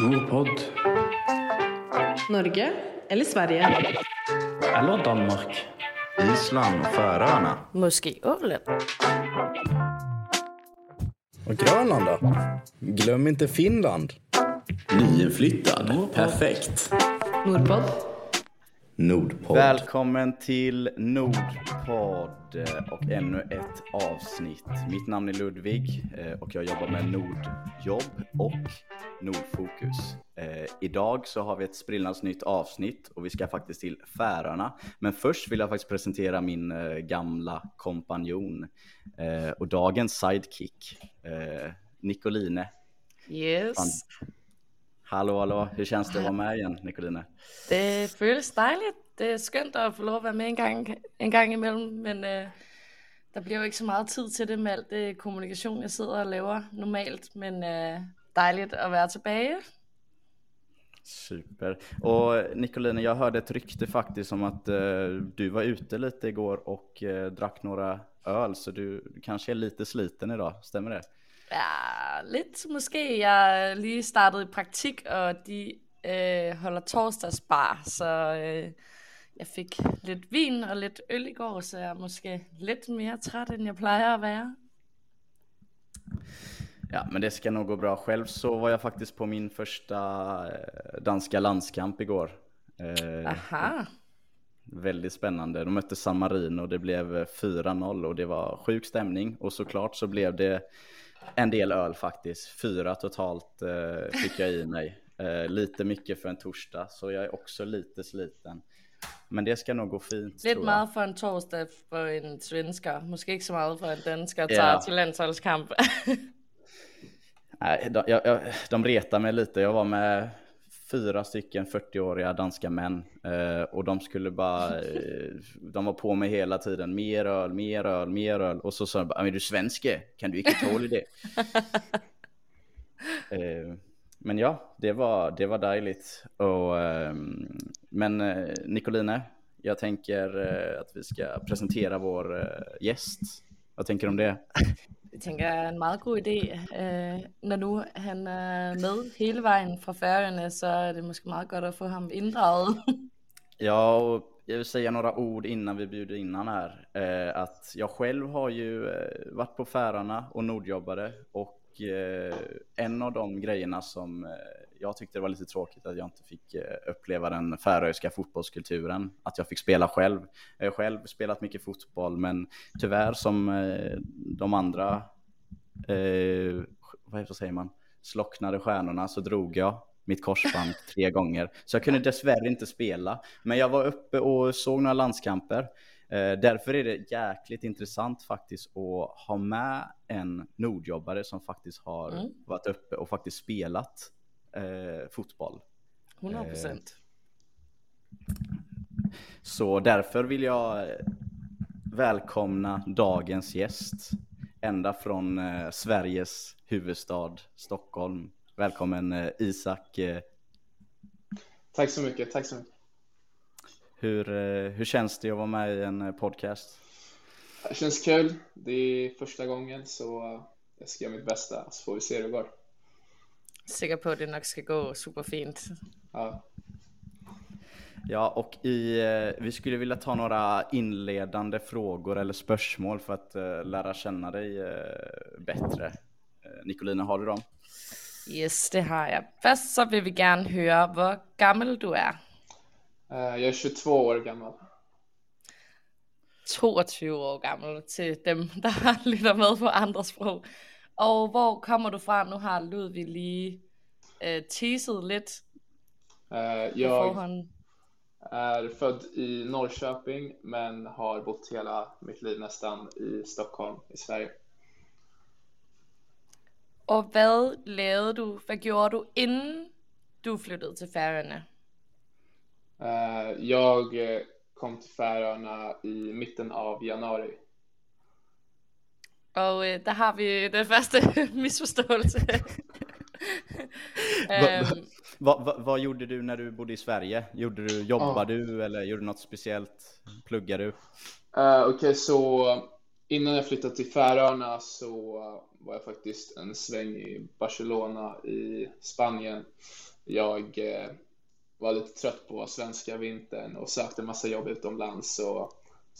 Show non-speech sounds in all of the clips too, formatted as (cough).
Nordpodd. Norge eller Sverige? Eller Danmark. Island och Färöarna. Måske Åland. Och Grönland då? Glöm inte Finland. Nyinflyttad. Perfekt. Nordpodd. Nordpodd. Välkommen till Nordpodd eh, och ännu ett avsnitt. Mitt namn är Ludvig eh, och jag jobbar med Nordjobb och Nordfokus. Eh, idag så har vi ett sprillans nytt avsnitt och vi ska faktiskt till Färöarna. Men först vill jag faktiskt presentera min gamla kompanjon och dagens sidekick, Nicoline. Yes. Fan. Hallå, hallå, hur känns det att vara med igen, Nicoline? Det føles dejligt. Det er skønt at få lov at være med en gang, en gang imellem, men øh, der bliver jo ikke så meget tid til det med alt det kommunikation, jeg sidder og laver normalt, men øh, dejligt at være tilbage. Super. Och Nicoline, jag hörde ett rykte faktiskt om att uh, du var ute lite igår och uh, drack några öl, så du kanske är lite sliten idag, stämmer det? Ja, lidt måske. Jeg lige startet i praktik, og de øh, holder torsdagsbar, så øh, jeg fik lidt vin og lidt øl i går, så jeg er måske lidt mere træt, end jeg plejer at være. Ja, men det ska nog gå bra. Själv så var jag faktiskt på min första eh, danska landskamp igår. Eh, Aha. Väldigt spännande. De mötte San Marino och det blev 4-0 och det var sjuk stämning. Och såklart så blev det en del öl faktiskt. Fyra totalt eh, fick jag i mig. Eh, lite mycket för en torsdag, så jag är också lite sliten. Men det ska nog gå fint. Lite mycket för en torsdag för en svenska. Måske inte så mycket för en danska att ta till landsholdskamp. (laughs) Nej, de, jag, jag, de retar mig lite. Jag var med fyra stycken 40-åriga danska män eh, och de skulle bara, (laughs) eh, de var på mig hela tiden, mer öl, mer öl, mer öl och så sa de bara, är du svenske? Kan du inte tåla det? (laughs) eh, men ja, det var, det var dejligt. Och, ehm, men eh, Nicoline, jag tänker eh, att vi ska presentera vår eh, gäst. Vad tänker du om det? (laughs) Det tänker jag är en mycket god idé. Uh, när nu han är med hela vägen från Färöarna så är det måske mycket gott att få honom indraget. (laughs) ja, och jag vill säga några ord innan vi bjuder in han här. Uh, att jag själv har ju uh, varit på Färöarna och nordjobbade och Eh, en av de grejerna som eh, jag tyckte det var lite tråkigt att jag inte fick eh, uppleva den färöiska fotbollskulturen. Att jag fick spela själv. Jag har själv spelat mycket fotboll, men tyvärr som de andra, vad säger man, slocknade stjärnorna så drog jag mitt korsband tre gånger. Så jag kunde dessvärre inte spela. Men jag var uppe och såg några landskamper. Eh, därför är det jäkligt intressant faktiskt att ha med en nordjobbare som faktiskt har mm. varit uppe och faktiskt spelat eh, fotboll. 100 procent. Eh, så därför vill jag välkomna dagens gäst. Ända från eh, Sveriges huvudstad Stockholm. Välkommen eh, Isak. Eh. Tack så mycket, tack så mycket. Hur, eh, hur känns det att vara med i en eh, podcast? Det känns kul. Det är första gången så jag ska göra mitt bästa så får vi se hur det går. Säker på att det nog ska gå superfint. Ja. Ja, och i, eh, vi skulle vilja ta några inledande frågor eller spörsmål för att uh, lära känna dig uh, bättre. Uh, Nicolina, har du dem? Yes, det har jag. Först så vill vi gärna höra hur gammal du är. Jag är 22 år gammal. 22 år gammal till dem, der lytter med på andra språk. Och var kommer du från? Nu har Ludvig lige teaset lite. Uh, jag är född i Norrköping men har bott hela mitt liv nästan i Stockholm i Sverige. Och vad lavede du, vad gjorde du innan du flyttade till Färöarna? Uh, jag kom till Färöarna i mitten av januari. Och uh, där har vi den första (laughs) missförståelsen. um, vad, vad, vad, gjorde du när du bodde i Sverige? Gjorde du, jobbade ah. du eller gjorde du något speciellt? Pluggade du? Uh, Okej, okay, så innan jag flyttade till Färöarna så var jag faktiskt en sväng i Barcelona i Spanien. Jag eh, var lite trött på svenska vintern och sökte massa jobb utomlands och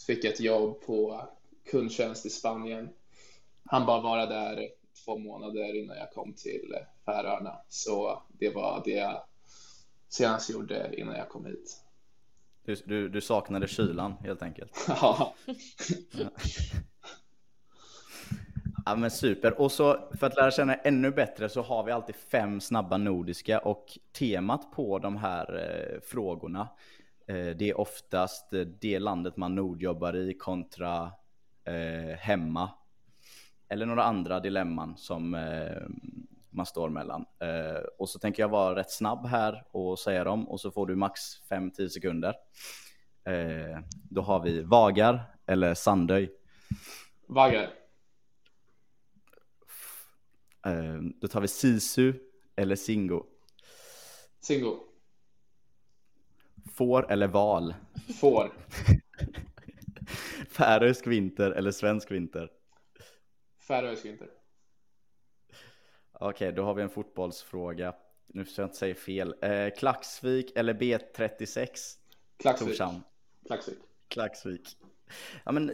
fick ett jobb på kundtjänst i Spanien. Han bara vara där två månader innan jag kom till Färöarna. Så det var det jag senast gjorde innan jag kom hit. Du, du, du saknade kylan helt enkelt? (laughs) ja. (laughs) Ja men super. Och så för att lära känna ännu bättre så har vi alltid fem snabba nordiska och temat på de här eh, frågorna eh, det är oftast eh, det landet man nordjobbar i kontra eh, hemma. Eller några andra dilemman som eh, man står mellan. Eh, och så tänker jag vara rätt snabb här och säga dem och så får du max 5-10 sekunder. Eh, då har vi Vagar eller Sandöj. Vagar. Eh, då tar vi Sisu eller Singo. Singo. Får eller val? Får. (laughs) Färöisk vinter eller svensk vinter? Färöisk vinter. Okej, okay, då har vi en fotbollsfråga. Nu ska jag inte säga fel. Eh, Klaxvik eller B36? Klaxvik. Torshamn. Klaxvik. Klaxvik. Ja men,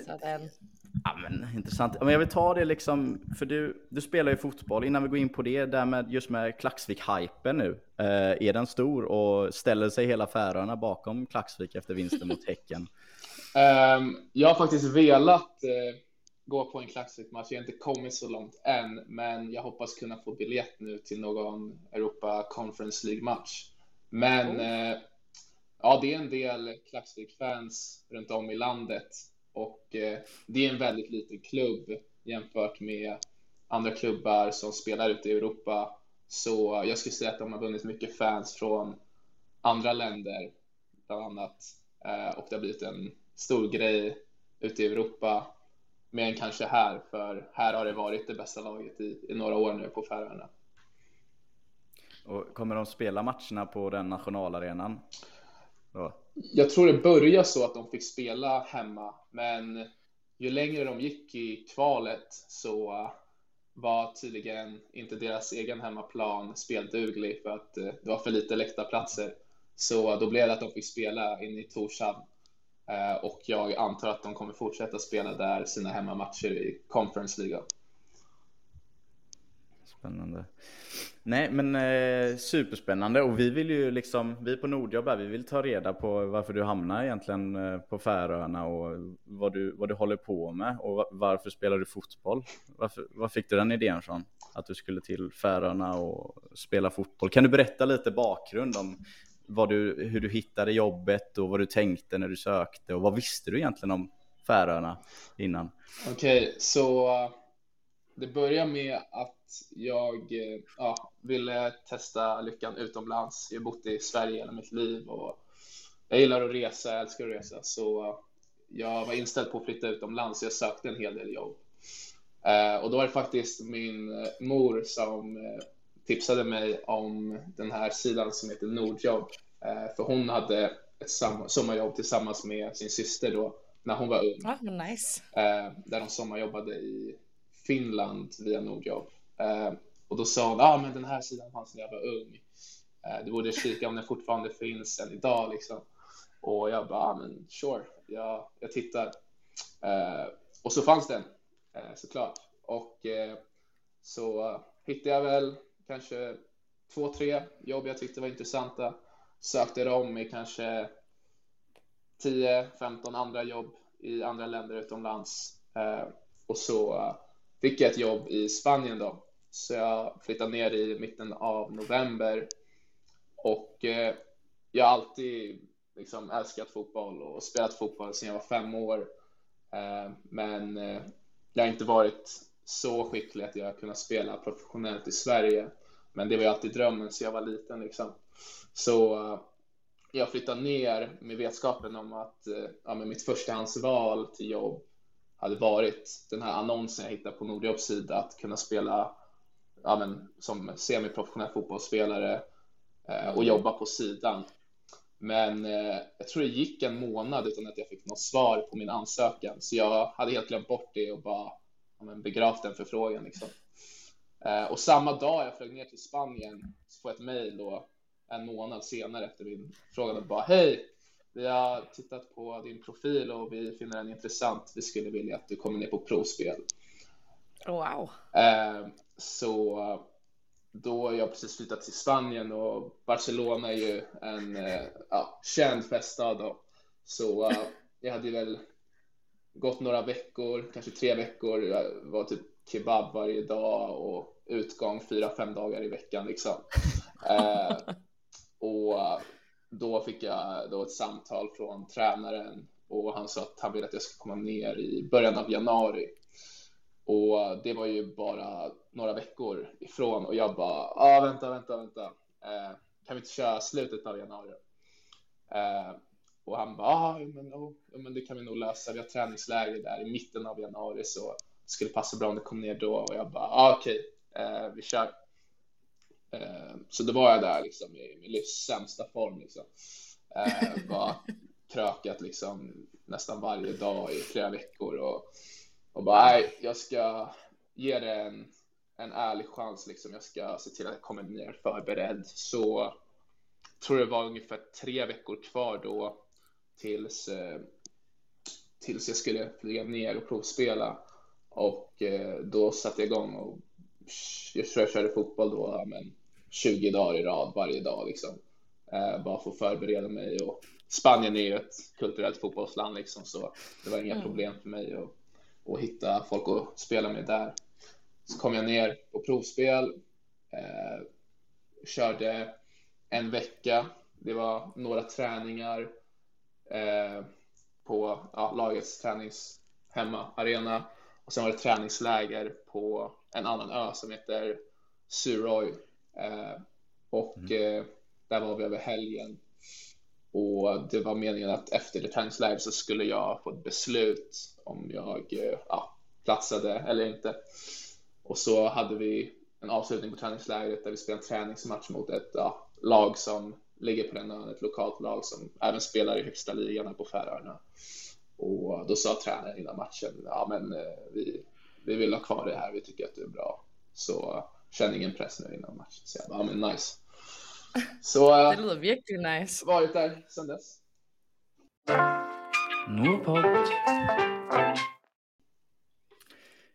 ja, men intressant. Men jag vill ta det liksom, för du, du spelar ju fotboll. Innan vi går in på det, där med just med Klaxvik-hypen nu. Eh, är den stor och ställer sig hela Färöarna bakom Klaxvik efter vinsten mot Häcken? Um, (laughs) jag har faktiskt velat uh, gå på en Klaxvik-match. Jag har inte kommit så långt än, men jag hoppas kunna få biljett nu till någon Europa Conference League-match. Men uh, ja, det är en del Klaxvik-fans runt om i landet och eh, det är en väldigt liten klubb jämfört med andra klubbar som spelar ute i Europa. Så jag skulle säga att de har vunnit mycket fans från andra länder, bland annat. Eh, och det har blivit en stor grej ute i Europa mer än kanske här, för här har det varit det bästa laget i, i några år nu på Färöarna. Och kommer de spela matcherna på den nationalarenan? Ja. Jag tror det började så att de fick spela hemma, men ju längre de gick i kvalet så var tydligen inte deras egen hemmaplan spelduglig för att eh, det var för lite läktarplatser. Så då blev det att de fick spela inne i Torshavn eh, och jag antar att de kommer fortsätta spela där sina hemmamatcher i Conference League. Spännande. Nej, men eh, superspännande och vi vill ju liksom, vi på Nordjobb här, vi vill ta reda på varför du hamnar egentligen eh, på Färöarna och vad du, vad du håller på med och varför spelar du fotboll? Varför, var fick du den idén från? Att du skulle till Färöarna och spela fotboll? Kan du berätta lite bakgrund om vad du, hur du hittade jobbet och vad du tänkte när du sökte och vad visste du egentligen om Färöarna innan? Okej, okay, så det börjar med att jag ja, ville testa lyckan utomlands. Jag har bott i Sverige hela mitt liv och jag gillar att resa, jag älskar att resa, så jag var inställd på att flytta utomlands. Jag sökte en hel del jobb. Eh, och då var det faktiskt min mor som eh, tipsade mig om den här sidan som heter Nordjobb. Eh, för hon hade ett sommarjobb tillsammans med sin syster då när hon var ung. Ah, nice. Eh, där de sommarjobbade i Finland via Nordjobb. Eh, och då sa hon, ja ah, men den här sidan fanns när jag var ung. Eh, du borde kika om den fortfarande finns än idag liksom. Och jag bara, ah, men sure, jag, jag tittar. Eh, och så fanns den eh, såklart. Och så hittade jag väl kanske två, tre jobb jag tyckte var intressanta. Sökte dem i kanske 10-15 andra jobb i andra länder utomlands. Eh, och så fick jag ett jobb i Spanien då. Så jag flyttade ner i mitten av november. Och eh, jag har alltid liksom älskat fotboll och spelat fotboll sedan jag var fem år. Eh, men eh, jag har inte varit så skicklig att jag har kunnat spela professionellt i Sverige. Men det var ju alltid drömmen så jag var liten liksom. Så eh, jag flyttade ner med vetskapen om att eh, ja, mitt förstahandsval till jobb hade varit den här annonsen jag hittade på Nordjobbs sida att kunna spela ja, men, som semiprofessionell fotbollsspelare uh, och jobba på sidan. Men jag tror det gick en månad utan att jag fick något svar på min ansökan, så jag hade helt glömt bort det och bara ja, men begravt den förfrågan. Liksom. Eh, och samma dag jag flög ner till Spanien så får jag ett mejl en månad senare efter min fråga och bara hej, vi har tittat på din profil och vi finner den intressant. Vi skulle vilja att du kommer ner på provspel. Wow. Eh, så då jag precis flyttat till Spanien och Barcelona är ju en eh, ja, känd feststad då. Så jag hade väl gått några veckor, kanske tre veckor. Jag var typ kebab varje dag och utgång fyra, fem dagar i veckan liksom. Och då fick jag då ett samtal från tränaren och han sa att han ville att jag skulle komma ner i början av januari. Och det var ju bara några veckor ifrån och jag bara, ah, vänta, vänta, vänta. Eh, kan vi inte köra slutet av januari? Eh, och han bara, ah, men, oh, men det kan vi nog lösa. Vi har träningsläger där i mitten av januari så skulle passa bra om det kom ner då. Och jag bara, ah, okej, okay, eh, vi kör. Eh, så då var jag där liksom i min livs sämsta form liksom. Eh, (laughs) bara krökat liksom nästan varje dag i flera veckor och, och bara, nej, jag ska ge det en, en ärlig chans liksom. Jag ska se till att jag kommer ner förberedd. Så tror det var ungefär tre veckor kvar då tills, eh, tills jag skulle flyga ner och provspela. Och då satte jag igång och jag tror jag körde fotboll då, men 20 dagar i rad varje dag liksom. Eh, bara för att förbereda mig och Spanien är ju ett kulturellt fotbollsland liksom så det var inga mm. problem för mig att, att hitta folk att spela med där. Så kom jag ner på provspel, eh, körde en vecka. Det var några träningar eh, på ja, lagets tränings hemmaarena och sen var det träningsläger på en annan ö som heter Suroy och mm. eh, där var vi över helgen och det var meningen att efter det träningsläger så skulle jag få ett beslut om jag eh, ja, platsade eller inte. Och så hade vi en avslutning på träningslägret där vi spelade en träningsmatch mot ett ja, lag som ligger på den ön, ett lokalt lag som även spelar i högsta ligan på Färöarna. Och då sa tränaren innan matchen, ja men eh, vi, vi vill ha kvar det här, vi tycker att du är bra. Så känn ingen press nu innan matchen. Så jag bara, ja men nice. (laughs) Så det låter verkligen nice. Varit där sedan dess. Nordpod.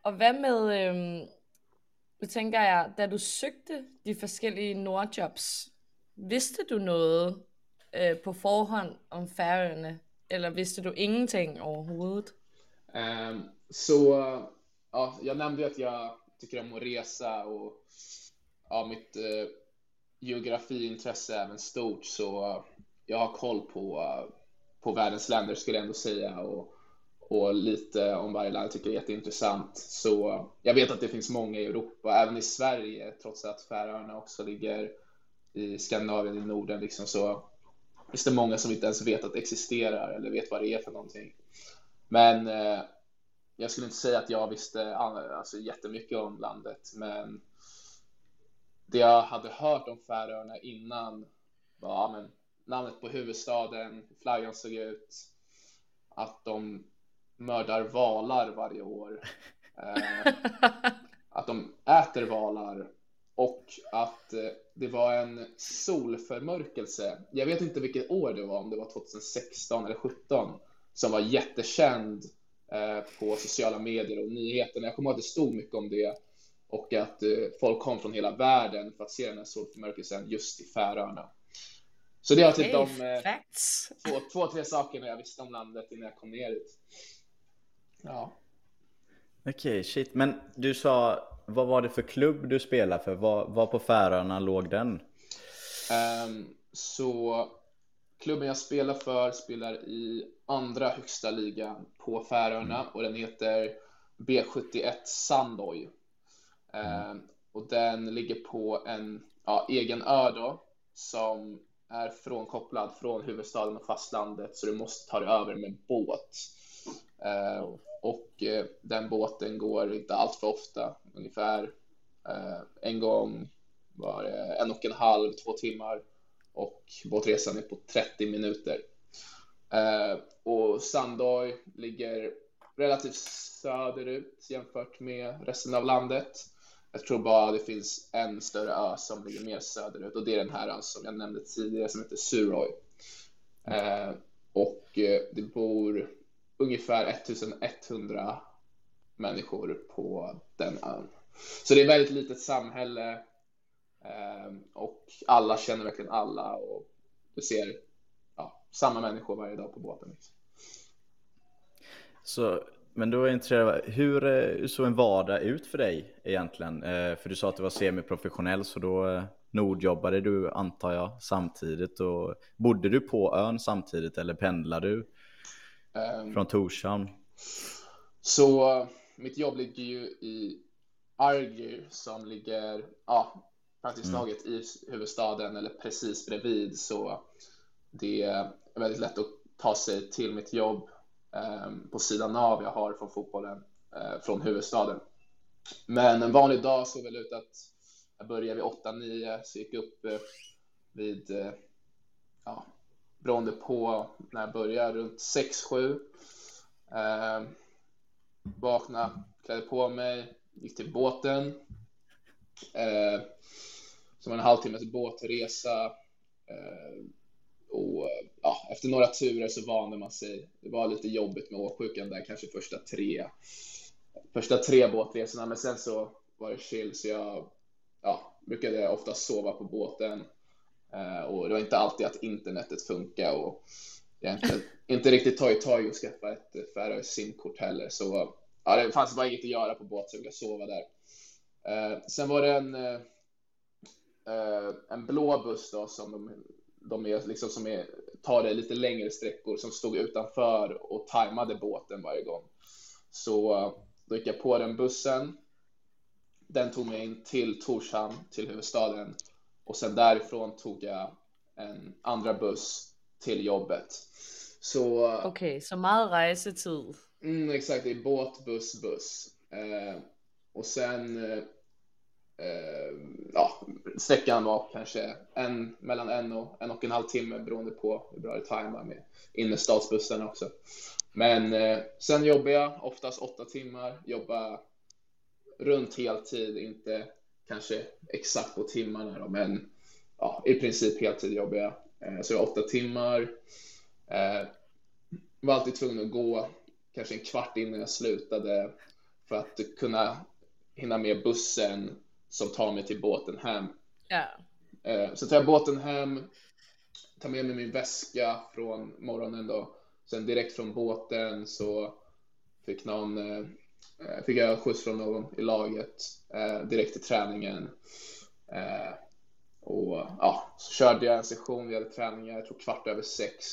Og hvad med, øhm, nu tænker jeg, da du søgte de forskellige Nordjobs, vidste du noget øh, på forhånd om færøerne, eller visste du ingenting overhovedet? Um, så, ja, jag nämnde att jag tycker om att resa och ja, mitt eh, geografiintresse är även stort, så jag har koll på, på världens länder skulle jag ändå säga. Och, och lite om varje land tycker jag är jätteintressant. Så jag vet att det finns många i Europa, även i Sverige, trots att Färöarna också ligger i Skandinavien, i Norden, liksom, så finns det många som inte ens vet att det existerar eller vet vad det är för någonting. Men eh, jag skulle inte säga att jag visste alltså, jättemycket om landet, men det jag hade hört om Färöarna innan var ja, men, namnet på huvudstaden, hur flaggan såg ut, att de mördar valar varje år. (laughs) Eh, att de äter valar och att eh, det var en solförmörkelse. Jag vet inte vilket år det var, om det var 2016 eller 2017, som var jättekänd eh, på sociala medier och nyheterna. Jag kommer ihåg att det stod mycket om det och att eh, folk kom från hela världen för att se den här solförmörkelsen just i Färöarna. Så det var typ de två, två, tre sakerna jag visste om landet innan jag kom ner dit. Ja. Okej, okay, shit. Men du sa, vad var det för klubb du spelade för? Var, var på Färöarna låg den? Um, så klubben jag spelar för spelar i andra högsta ligan på Färöarna mm. och den heter B71 Sandoy. Mm. Um, och den ligger på en ja, egen ö då som är frånkopplad från huvudstaden och fastlandet så du måste ta dig över med båt. Uh, och eh, den båten går inte allt för ofta, ungefär eh, en gång var det en och en halv, två timmar och båtresan är på 30 minuter. Eh, och Sandoy ligger relativt söderut jämfört med resten av landet. Jag tror bara det finns en större ö som ligger mer söderut och det är den här ön som jag nämnde tidigare som heter Suroy. Eh, och eh, det bor ungefär 1100 människor på den ön. Så det är ett väldigt litet samhälle eh, och alla känner verkligen alla och du ser samma människor varje dag på båten. Liksom. Så, men då är jag intresserad hur, hur såg en vardag ut för dig egentligen? För du sa att du var semiprofessionell så då Nordjobbade du antar jag samtidigt och bodde du på ön samtidigt eller pendlade du um, från Torshamn? Så mitt jobb ligger ju i Argyr som ligger ja, praktiskt mm. taget i huvudstaden eller precis bredvid så det är väldigt lätt att ta sig till mitt jobb ehm, på sidan av jag har från fotbollen eh, från huvudstaden. Men en vanlig dag såg väl ut att jag började vid 8-9, så gick upp eh, vid, eh, ja, beroende på när jag började, runt 6-7. Eh, vaknade, klädde på mig, gick till båten. Eh, som en halvtimmes båtresa. Eh, och eh, ja, efter några turer så vande man sig. Det var lite jobbigt med åksjukan där, kanske första tre, första tre båtresorna, men sen så var det chill, så jag ja, brukade ofta sova på båten eh, och det var inte alltid att internetet funkar och jag inte, inte riktigt tagit tag i att skaffa ett Färöis simkort heller så ja, det fanns bara inget att göra på båt. så jag sova där. Eh, sen var det en, eh, eh en blå buss då som de, de är liksom som är, tar det lite längre sträckor som stod utanför och tajmade båten varje gång. Så då gick jag på den bussen den tog mig in till Torshamn, till huvudstaden och sen därifrån tog jag en andra buss till jobbet. Så... Okej, okay, så mycket resetid. Mm, exakt, det är båt, buss, buss. Eh, och sen, eh, ja, sträckan var kanske en, mellan en och en och en halv timme beroende på hur bra det tajmar med innerstadsbussarna också. Men eh, sen jobbar jag oftast åtta timmar, jobbar runt heltid, inte kanske exakt på timmarna då, men ja, i princip heltid jobbar jag. Eh, så jag åtta timmar. Eh, var alltid tvungen att gå kanske en kvart innan jag slutade för att kunna hinna med bussen som tar mig till båten hem. Yeah. Så tar jag båten hem, tar med mig min väska från morgonen då. Sen direkt från båten så fick någon eh, Eh, fick jag skjuts från någon i laget eh, direkt till träningen. Och ja, så körde jag en session, vi hade träningar, jag tror kvart över sex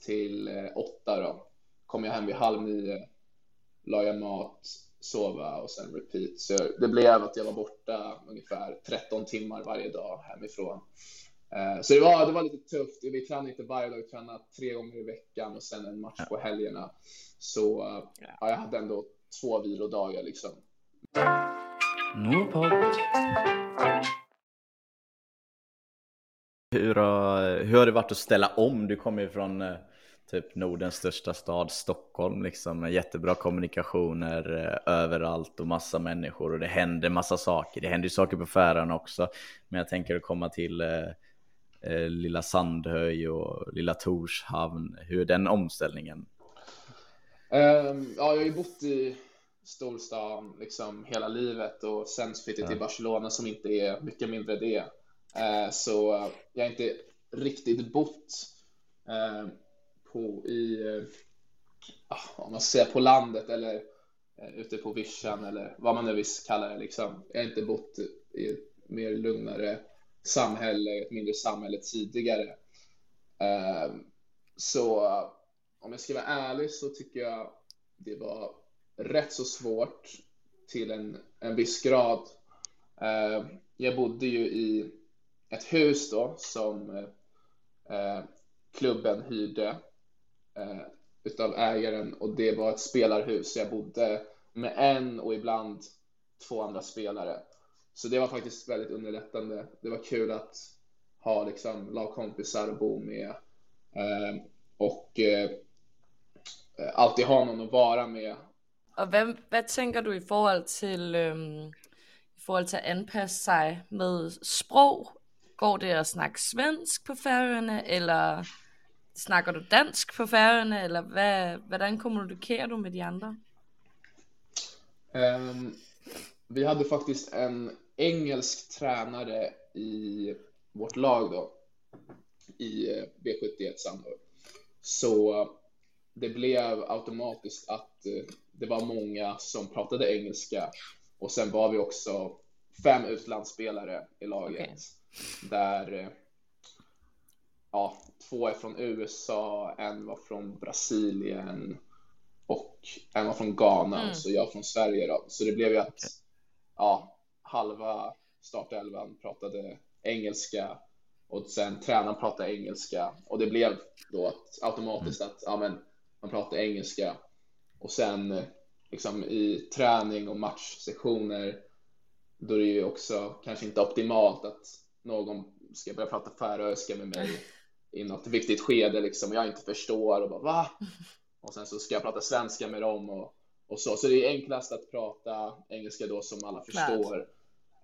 till åtta då. Kom jag hem vid halv nio, la jag mat, sova och sen repeat. Så det blev att jag var borta ungefär 13 timmar varje dag hemifrån. Så det var, det var lite tufft. Vi tränade inte varje dag, vi tränade tre gånger i veckan och sen en match på helgerna. Så ja, jag hade ändå två vilodagar liksom. Hur har, hur har det varit att ställa om? Du kommer ju från eh, typ Nordens största stad, Stockholm, liksom med jättebra kommunikationer eh, överallt och massa människor och det händer massa saker. Det händer ju saker på Färöarna också, men jag tänker att komma till eh, eh, lilla Sandhöj och lilla Torshavn. Hur är den omställningen? Um, ja, jag har ju bott i storstan liksom hela livet och sen flyttade till Barcelona som inte är mycket mindre det. Uh, så jag har inte riktigt bott uh, på i, eh, ah, om man säger på landet eller eh, ute på vischan eller vad man nu vill kalla det liksom. Jag har inte bott i ett mer lugnare samhälle, ett mindre samhälle tidigare. Ehm, så eh, om jag ska vara ärlig så tycker jag det var rätt så svårt till en, en viss grad. Eh, jag bodde ju i ett hus då som eh, klubben hyrde eh, utav ägaren och det var ett spelarhus. Jag bodde med en och ibland två andra spelare. Så det var faktiskt väldigt underlättande. Det var kul att ha liksom lagkompisar att bo med. Eh, och eh, alltid ha någon att vara med. Och vem, vad tänker du i förhållande till um, i förhållande till att anpassa sig med språk Går det att snacka svensk på Färöarna eller snakker du dansk på Færøerne, eller hvad, hvordan kommunikerer du med de andre? Um, vi hade faktiskt en engelsk tränare i vårt lag då, i B71 Sandor. Så det blev automatiskt att eh, det var många som pratade engelska och sen var vi också fem utlandsspelare i laget okay. där eh, ja, två är från USA, en var från Brasilien och en var från Ghana, mm. så jag från Sverige då. Så det blev ju att ja, halva startelvan pratade engelska och sen tränaren pratade engelska. Och det blev då att automatiskt att ja, men, man pratar engelska. Och sen liksom i träning och matchsektioner då är det ju också kanske inte optimalt att någon ska börja prata färöiska med mig i något viktigt skede liksom och jag inte förstår och bara va? Och sen så ska jag prata svenska med dem och, och så. Så det är enklast att prata engelska då som alla förstår.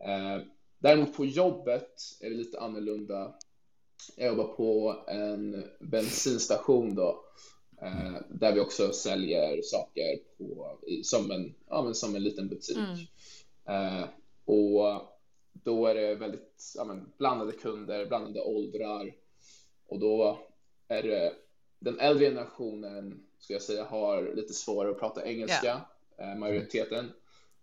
Eh, däremot på jobbet är det lite annorlunda. Jag jobbar på en bensinstation då eh, där vi också säljer saker på, som, en, ja, men som en liten butik. Mm. Eh, och då är det väldigt ja, men, blandade kunder, blandade åldrar och då är det den äldre generationen, ska jag säga, har lite svårare att prata engelska, yeah. majoriteten.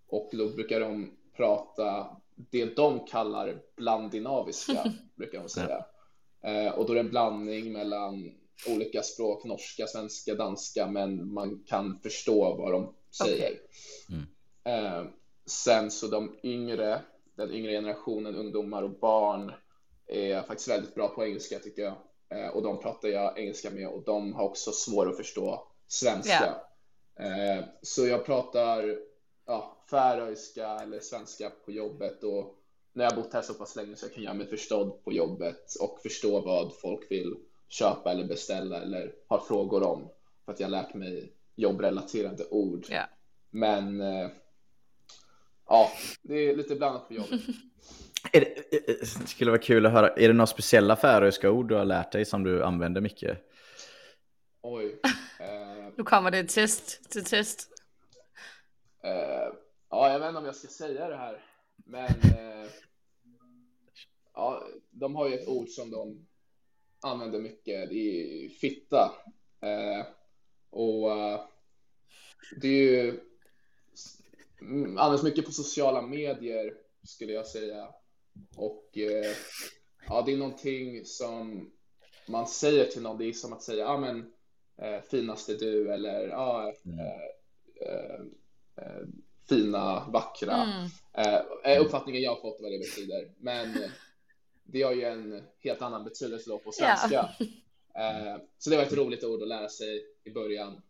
Och då brukar de prata det de kallar blandinaviska, (laughs) brukar de säga. Yeah. Och då är det en blandning mellan olika språk, norska, svenska, danska, men man kan förstå vad de säger. Okay. Mm. Sen så de yngre, den yngre generationen, ungdomar och barn är faktiskt väldigt bra på engelska tycker jag. Eh, och de pratar jag engelska med och de har också svårt att förstå svenska. Yeah. Så jag pratar ja, färöiska eller svenska på jobbet och när jag bott här så pass länge så jag kan göra mig förstådd på jobbet och förstå vad folk vill köpa eller beställa eller har frågor om för att jag lärt mig jobbrelaterade ord. Yeah. Men eh, ja, det är lite blandat på jobbet. (laughs) Det skulle vara kul att höra, är det några speciella färöiska ord du har lärt dig som du använder mycket? Oj. Eh, nu kommer det ett test till test. Eh, ja, jag vet inte om jag ska säga det här, men eh, ja, de har ju ett ord som de använder mycket, det är fitta. Eh, och eh, det är ju används mycket på sociala medier skulle jag säga. Och eh, ja, det är någonting som man säger till någon. Det är som att säga, ja men eh, finaste du eller ja, mm. eh, eh, eh fina, vackra. Mm. Eh, uppfattningen jag har fått vad det betyder. Men det har ju en helt annan betydelse då på svenska. Yeah. så det var ett roligt ord att lära sig i början.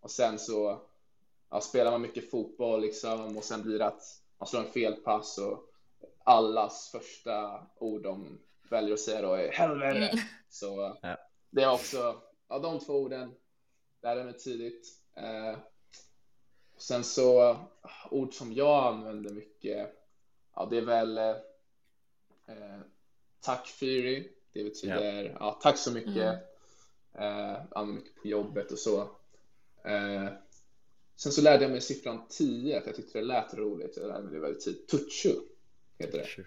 och sen så ja, spelar man mycket fotboll liksom och sen blir det att man slår en felpass och allas första ord de väljer att säga då är helvete. Mm. Så ja. det är också, ja de två orden lärde mig tidigt. Eh, sen så ord som jag använder mycket, ja det är väl eh, tack Fyri, det betyder ja. ja tack så mycket. Mm. Eh, använder mycket på jobbet och så. Eh, sen så lärde jag mig siffran 10, att jag tyckte det lät roligt. Jag lärde mig det väldigt tidigt. Tuchu heter det.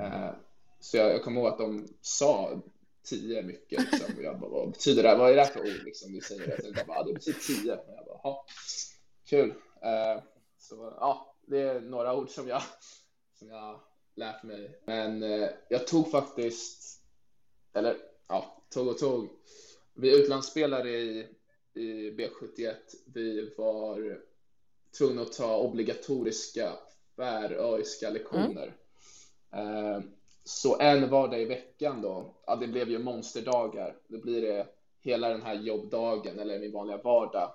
Mm. Uh, så jag, jag kommer ihåg att de sa tio mycket. Liksom, och jag bara, vad betyder det? Vad är det för ord? Liksom, vi säger det. Jag bara, det betyder tio. Och jag bara, ha, kul. Uh, så ja, det är några ord som jag, som jag lärt mig. Men uh, jag tog faktiskt, eller ja, tog och tog. Vi utlandsspelare i, i B71, vi var tvungna att ta obligatoriska färöiska lektioner. Mm. Så en vardag i veckan då, ja, det blev ju monsterdagar. Då blir det hela den här jobbdagen eller min vanliga vardag.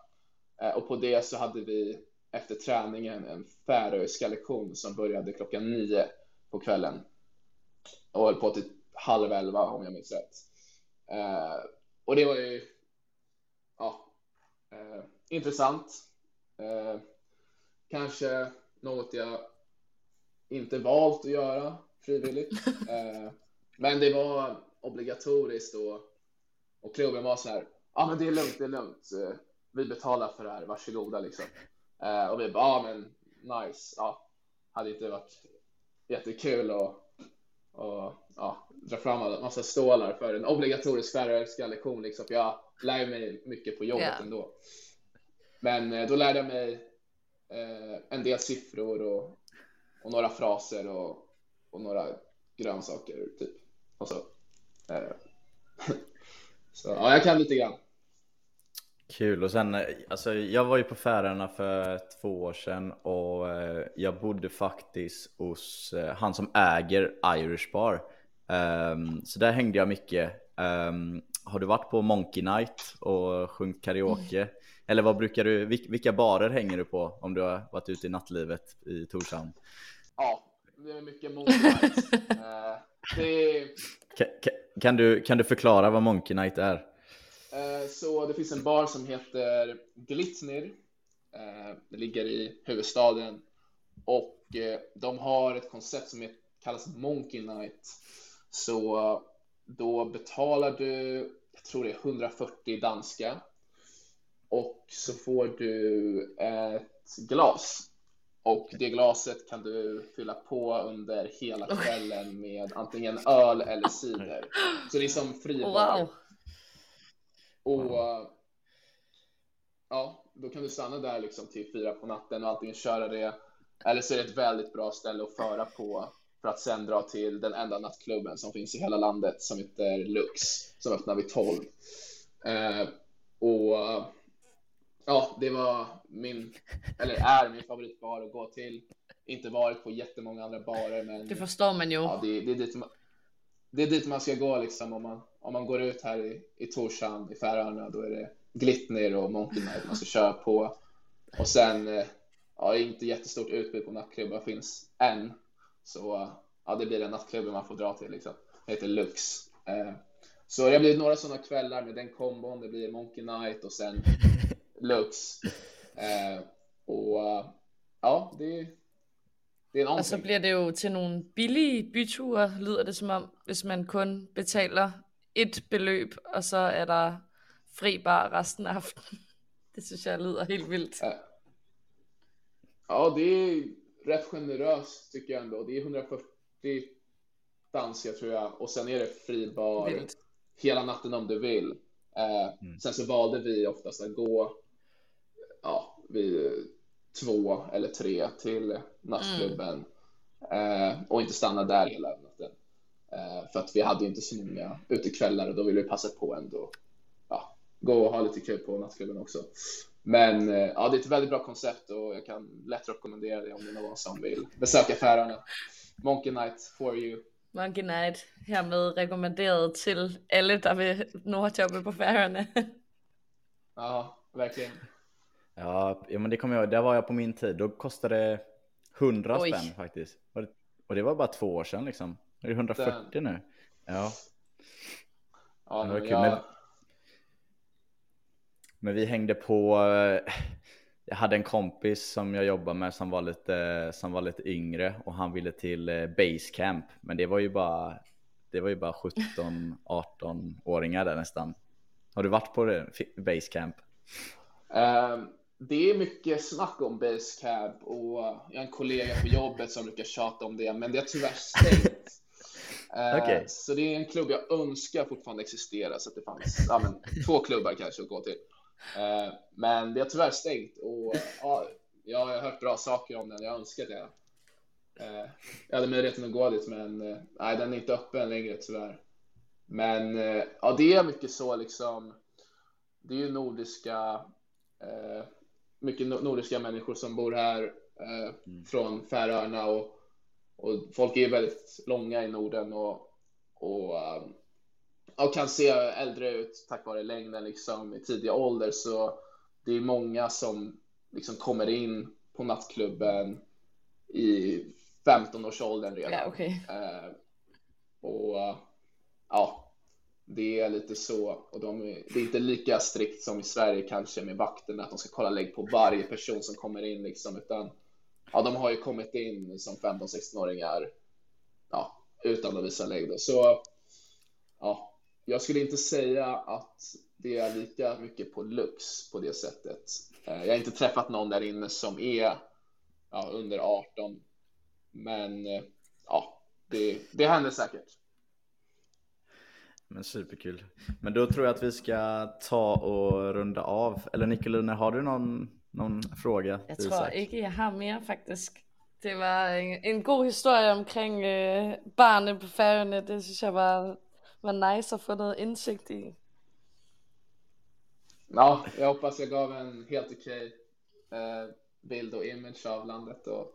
Eh, och på det så hade vi efter träningen en färöiska lektion som började klockan nio på kvällen och höll på till halv elva om jag minns rätt. Eh, och det var ju ja, intressant. kanske något jag inte valt att göra frivilligt. (laughs) Eh, men det var obligatoriskt och, och klubben var så här, ja ah, men det är lugnt, det är lugnt. Eh, vi betalar för det här, varsågoda liksom. Eh, och vi bara, ah, men nice, ja, hade inte varit jättekul och, och ja, dra fram en massa stålar för en obligatorisk färöiska lektion liksom. För jag lär mig mycket på jobbet yeah. ändå. Men eh, då lärde jag mig eh, en del siffror och, och några fraser och, och några grönsaker typ. Och så. Alltså, eh. (laughs) Så ja, jag kan lite grann. Kul och sen, eh, alltså jag var ju på Färöarna för två år sedan och eh, jag bodde faktiskt hos eh, han som äger Irish Bar. Um, så där hängde jag mycket. Um, har du varit på Monkey Night och sjungit karaoke? Mm. Eller vad brukar du, vilka barer hänger du på om du har varit ute i nattlivet i Torshamn? Ja, det är mycket Monkey Night. uh, (laughs) det... kan, kan, du, kan du förklara vad Monkey Night är? Uh, så det finns en bar som heter Glitzner. Uh, det ligger i huvudstaden och de har ett koncept som kallas Monkey Night. Så då betalar du, jag tror det är 140 danska och så får du ett glas. Och det glaset kan du fylla på under hela kvällen med antingen öl eller cider. Så det är som fribar. Wow. Och ja, då kan du stanna där liksom till fyra på natten och antingen köra det eller så är det ett väldigt bra ställe att föra på för att sen dra till den enda nattklubben som finns i hela landet som heter Lux som öppnar vid 12. Eh, och ja, det var min, eller är min favoritbar att gå till. Inte varit på jättemånga andra barer, men det förstår man ju. Ja, det, det, är dit man, det är dit man ska gå liksom om man, om man går ut här i, i Torshamn i Färöarna. Då är det Glittner och Monkey Night man ska köra på. Och sen, eh, ja, inte jättestort utbud på nattklubbar finns än. Så ja, det blir den nattklubben man får dra till liksom. Det heter Lux. Eh, så det har blivit några sådana kvällar med den kombon. Det blir Monkey Night och sen Lux. Eh, och ja, det, det er Og så bliver det jo til nogle billige byture, lyder det som om, hvis man kun betaler et beløb, og så er der fri bar resten af aftenen. (laughs) Det synes jeg lyder helt vildt. Ja, ja det är rätt generöst tycker jag ändå. Det är 140 danska tror jag och sen är det fri bar Vilt. hela natten om du vill. Eh, mm. Sen så valde vi oftast att gå ja, vid två eller tre till nattklubben mm. eh, och inte stanna där hela natten. Eh, för att vi hade inte så många utekvällar och då ville vi passa på ändå ja, gå och ha lite kul på nattklubben också. Men eh, ja, det är ett väldigt bra koncept och jag kan lätt rekommendera det om det är någon som vill besöka Färöarna. Monkey Night for you. Monkey Night hermed rekommenderet till alla der vil nordjobbe på Färöarna. ja, verkligen. Ja, ja, men det kommer jag Där var jag på min tid. Då kostade det 100 Oj. spänn faktiskt. Och det var bara två år sedan liksom. Det är 140 Den. nu. Ja. Ja, det kul. Jag... Men, men vi hängde på eh, jag hade en kompis som jag jobbade med som var lite, som var lite yngre och han ville till eh, Basecamp. Men det var ju bara, det var ju bara 17-18 (laughs) åringar där nästan. Har du varit på det, Basecamp? Um, det är mycket snack om Basecamp och jag har en kollega på jobbet som brukar tjata om det, men det är tyvärr stängt. (laughs) Uh, okay. Så det är en klubb jag önskar fortfarande existerar så att det fanns ja, men, två klubbar kanske att gå till. Uh, men det är tyvärr stängt och ja, jag har hört bra saker om den. Jag önskar det. Uh, jag hade möjligheten att gå dit, men nej, den är inte öppen längre tyvärr. Men ja, det är mycket så liksom. Det är ju nordiska mycket nordiska människor som bor här eh, mm. från Färöarna och, och folk är väldigt långa i Norden och, och, um, och kan se äldre ut tack vare längden liksom i tidiga ålder så det är många som liksom kommer in på nattklubben i 15-årsåldern redan. Yeah, okay. eh, och ja, det är lite så och de är, det är inte lika strikt som i Sverige kanske med vakterna att de ska kolla lägg på varje person som kommer in liksom utan ja, de har ju kommit in som 15-16-åringar ja, utan att visa längd. Så ja, jag skulle inte säga att det är lika mycket på lux på det sättet. Eh, jag har inte träffat någon där inne som är ja, under 18, men eh, ja, det, det händer säkert. Men superkul. Men då tror jag att vi ska ta och runda av. Eller Nicoline, har du någon, någon fråga? Jag tror inte jag har mer faktiskt. Det var en, en god historia omkring øh, barnen på Færøerne. Det synes jeg var, var nice att få noget indsigt i. Ja, jag hoppas jag gav en helt okej eh, bild och image av landet och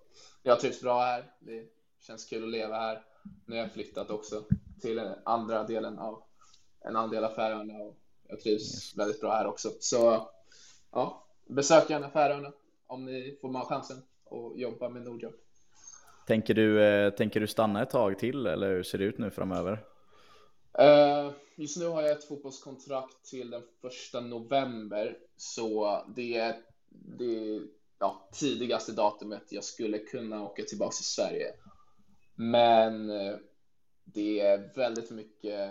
jag trivs bra här. Det känns kul att leva här. Nu har jag flyttat också till andra delen av en annan del av Färöarna och jag trivs yes. väldigt bra här också. Så ja, besök gärna Färöarna om ni får chansen och jobba med Nordjobb. Tänker du, eh, tänker du stanna ett tag till eller hur ser det ut nu framöver? Uh, just nu har jag ett fotbollskontrakt till den första november, så det är det ja, tidigaste datumet jag skulle kunna åka tillbaka till Sverige. Men uh, det är väldigt mycket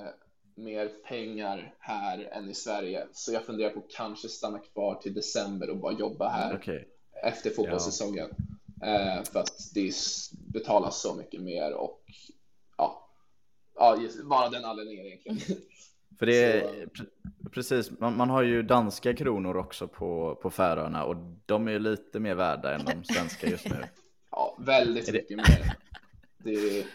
mer pengar här än i Sverige, så jag funderar på att kanske stanna kvar till december och bara jobba här okay. efter fotbollssäsongen. Ja. Eh, för att det betalas så mycket mer och ja, ja bara den anledningen egentligen. För det är precis, man, man, har ju danska kronor också på, på Färöarna och de är ju lite mer värda än de svenska just nu. (laughs) Ja, väldigt mycket mer. Det är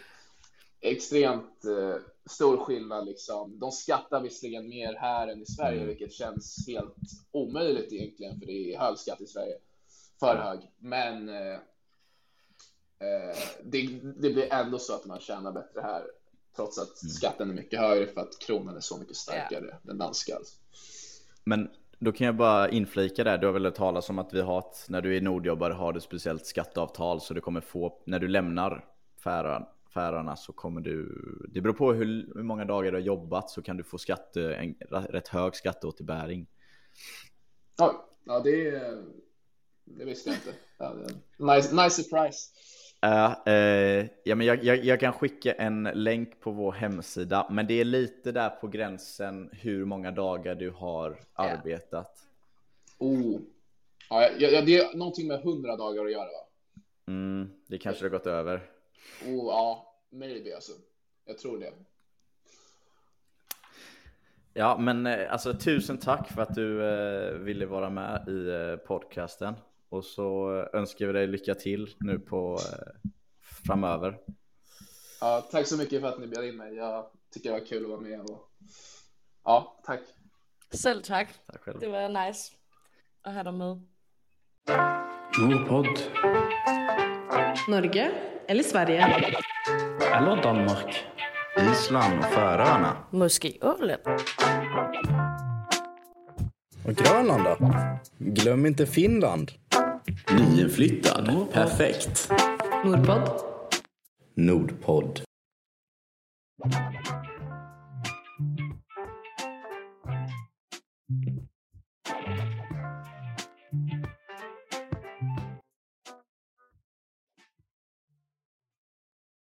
extremt eh, stor skillnad liksom. De skattar visserligen mer här än i Sverige, mm. vilket känns helt omöjligt egentligen, för det är hög skatt i Sverige. För hög. Men eh, Eh, det, det, blir ändå så att man tjänar bättre här trots att mm. skatten är mycket högre för att kronan är så mycket starkare, yeah. den danska. Alltså. Men då kan jag bara inflika där, du har väl talat om att vi har ett, när du är nordjobbare har du ett speciellt skatteavtal så du kommer få, när du lämnar Färöarna så kommer du, det beror på hur, hur, många dagar du har jobbat så kan du få skatte, en rätt hög skatteåterbäring. Ja, ja det, det visste jag inte. Ja, nice, nice surprise. Uh, uh, ja, men jag, jag, jag, kan skicka en länk på vår hemsida, men det är lite där på gränsen hur många dagar du har arbetat. Oh. Ja, ja, det är någonting med hundra dagar att göra va? Mm, det kanske har gått över. Oh, ja, maybe alltså. Jag tror det. Ja, men eh, alltså tusen tack för att du eh, ville vara med i eh, podcasten. Och så önskar vi dig lycka till nu på eh, framöver. Ja, tack så mycket för att ni bjöd in mig. Jag tycker det var kul att vara med. Och... Ja, tack. Själv tack. tack själv. Det var nice att ha dig med. Nordpodd. Norge eller Sverige? Eller Danmark. Island och Färöarna. Måske Åland. Och Grönland då? Glöm inte Finland. Nyinflyttad. Nordpodd. Perfekt. Nordpodd. Nordpodd.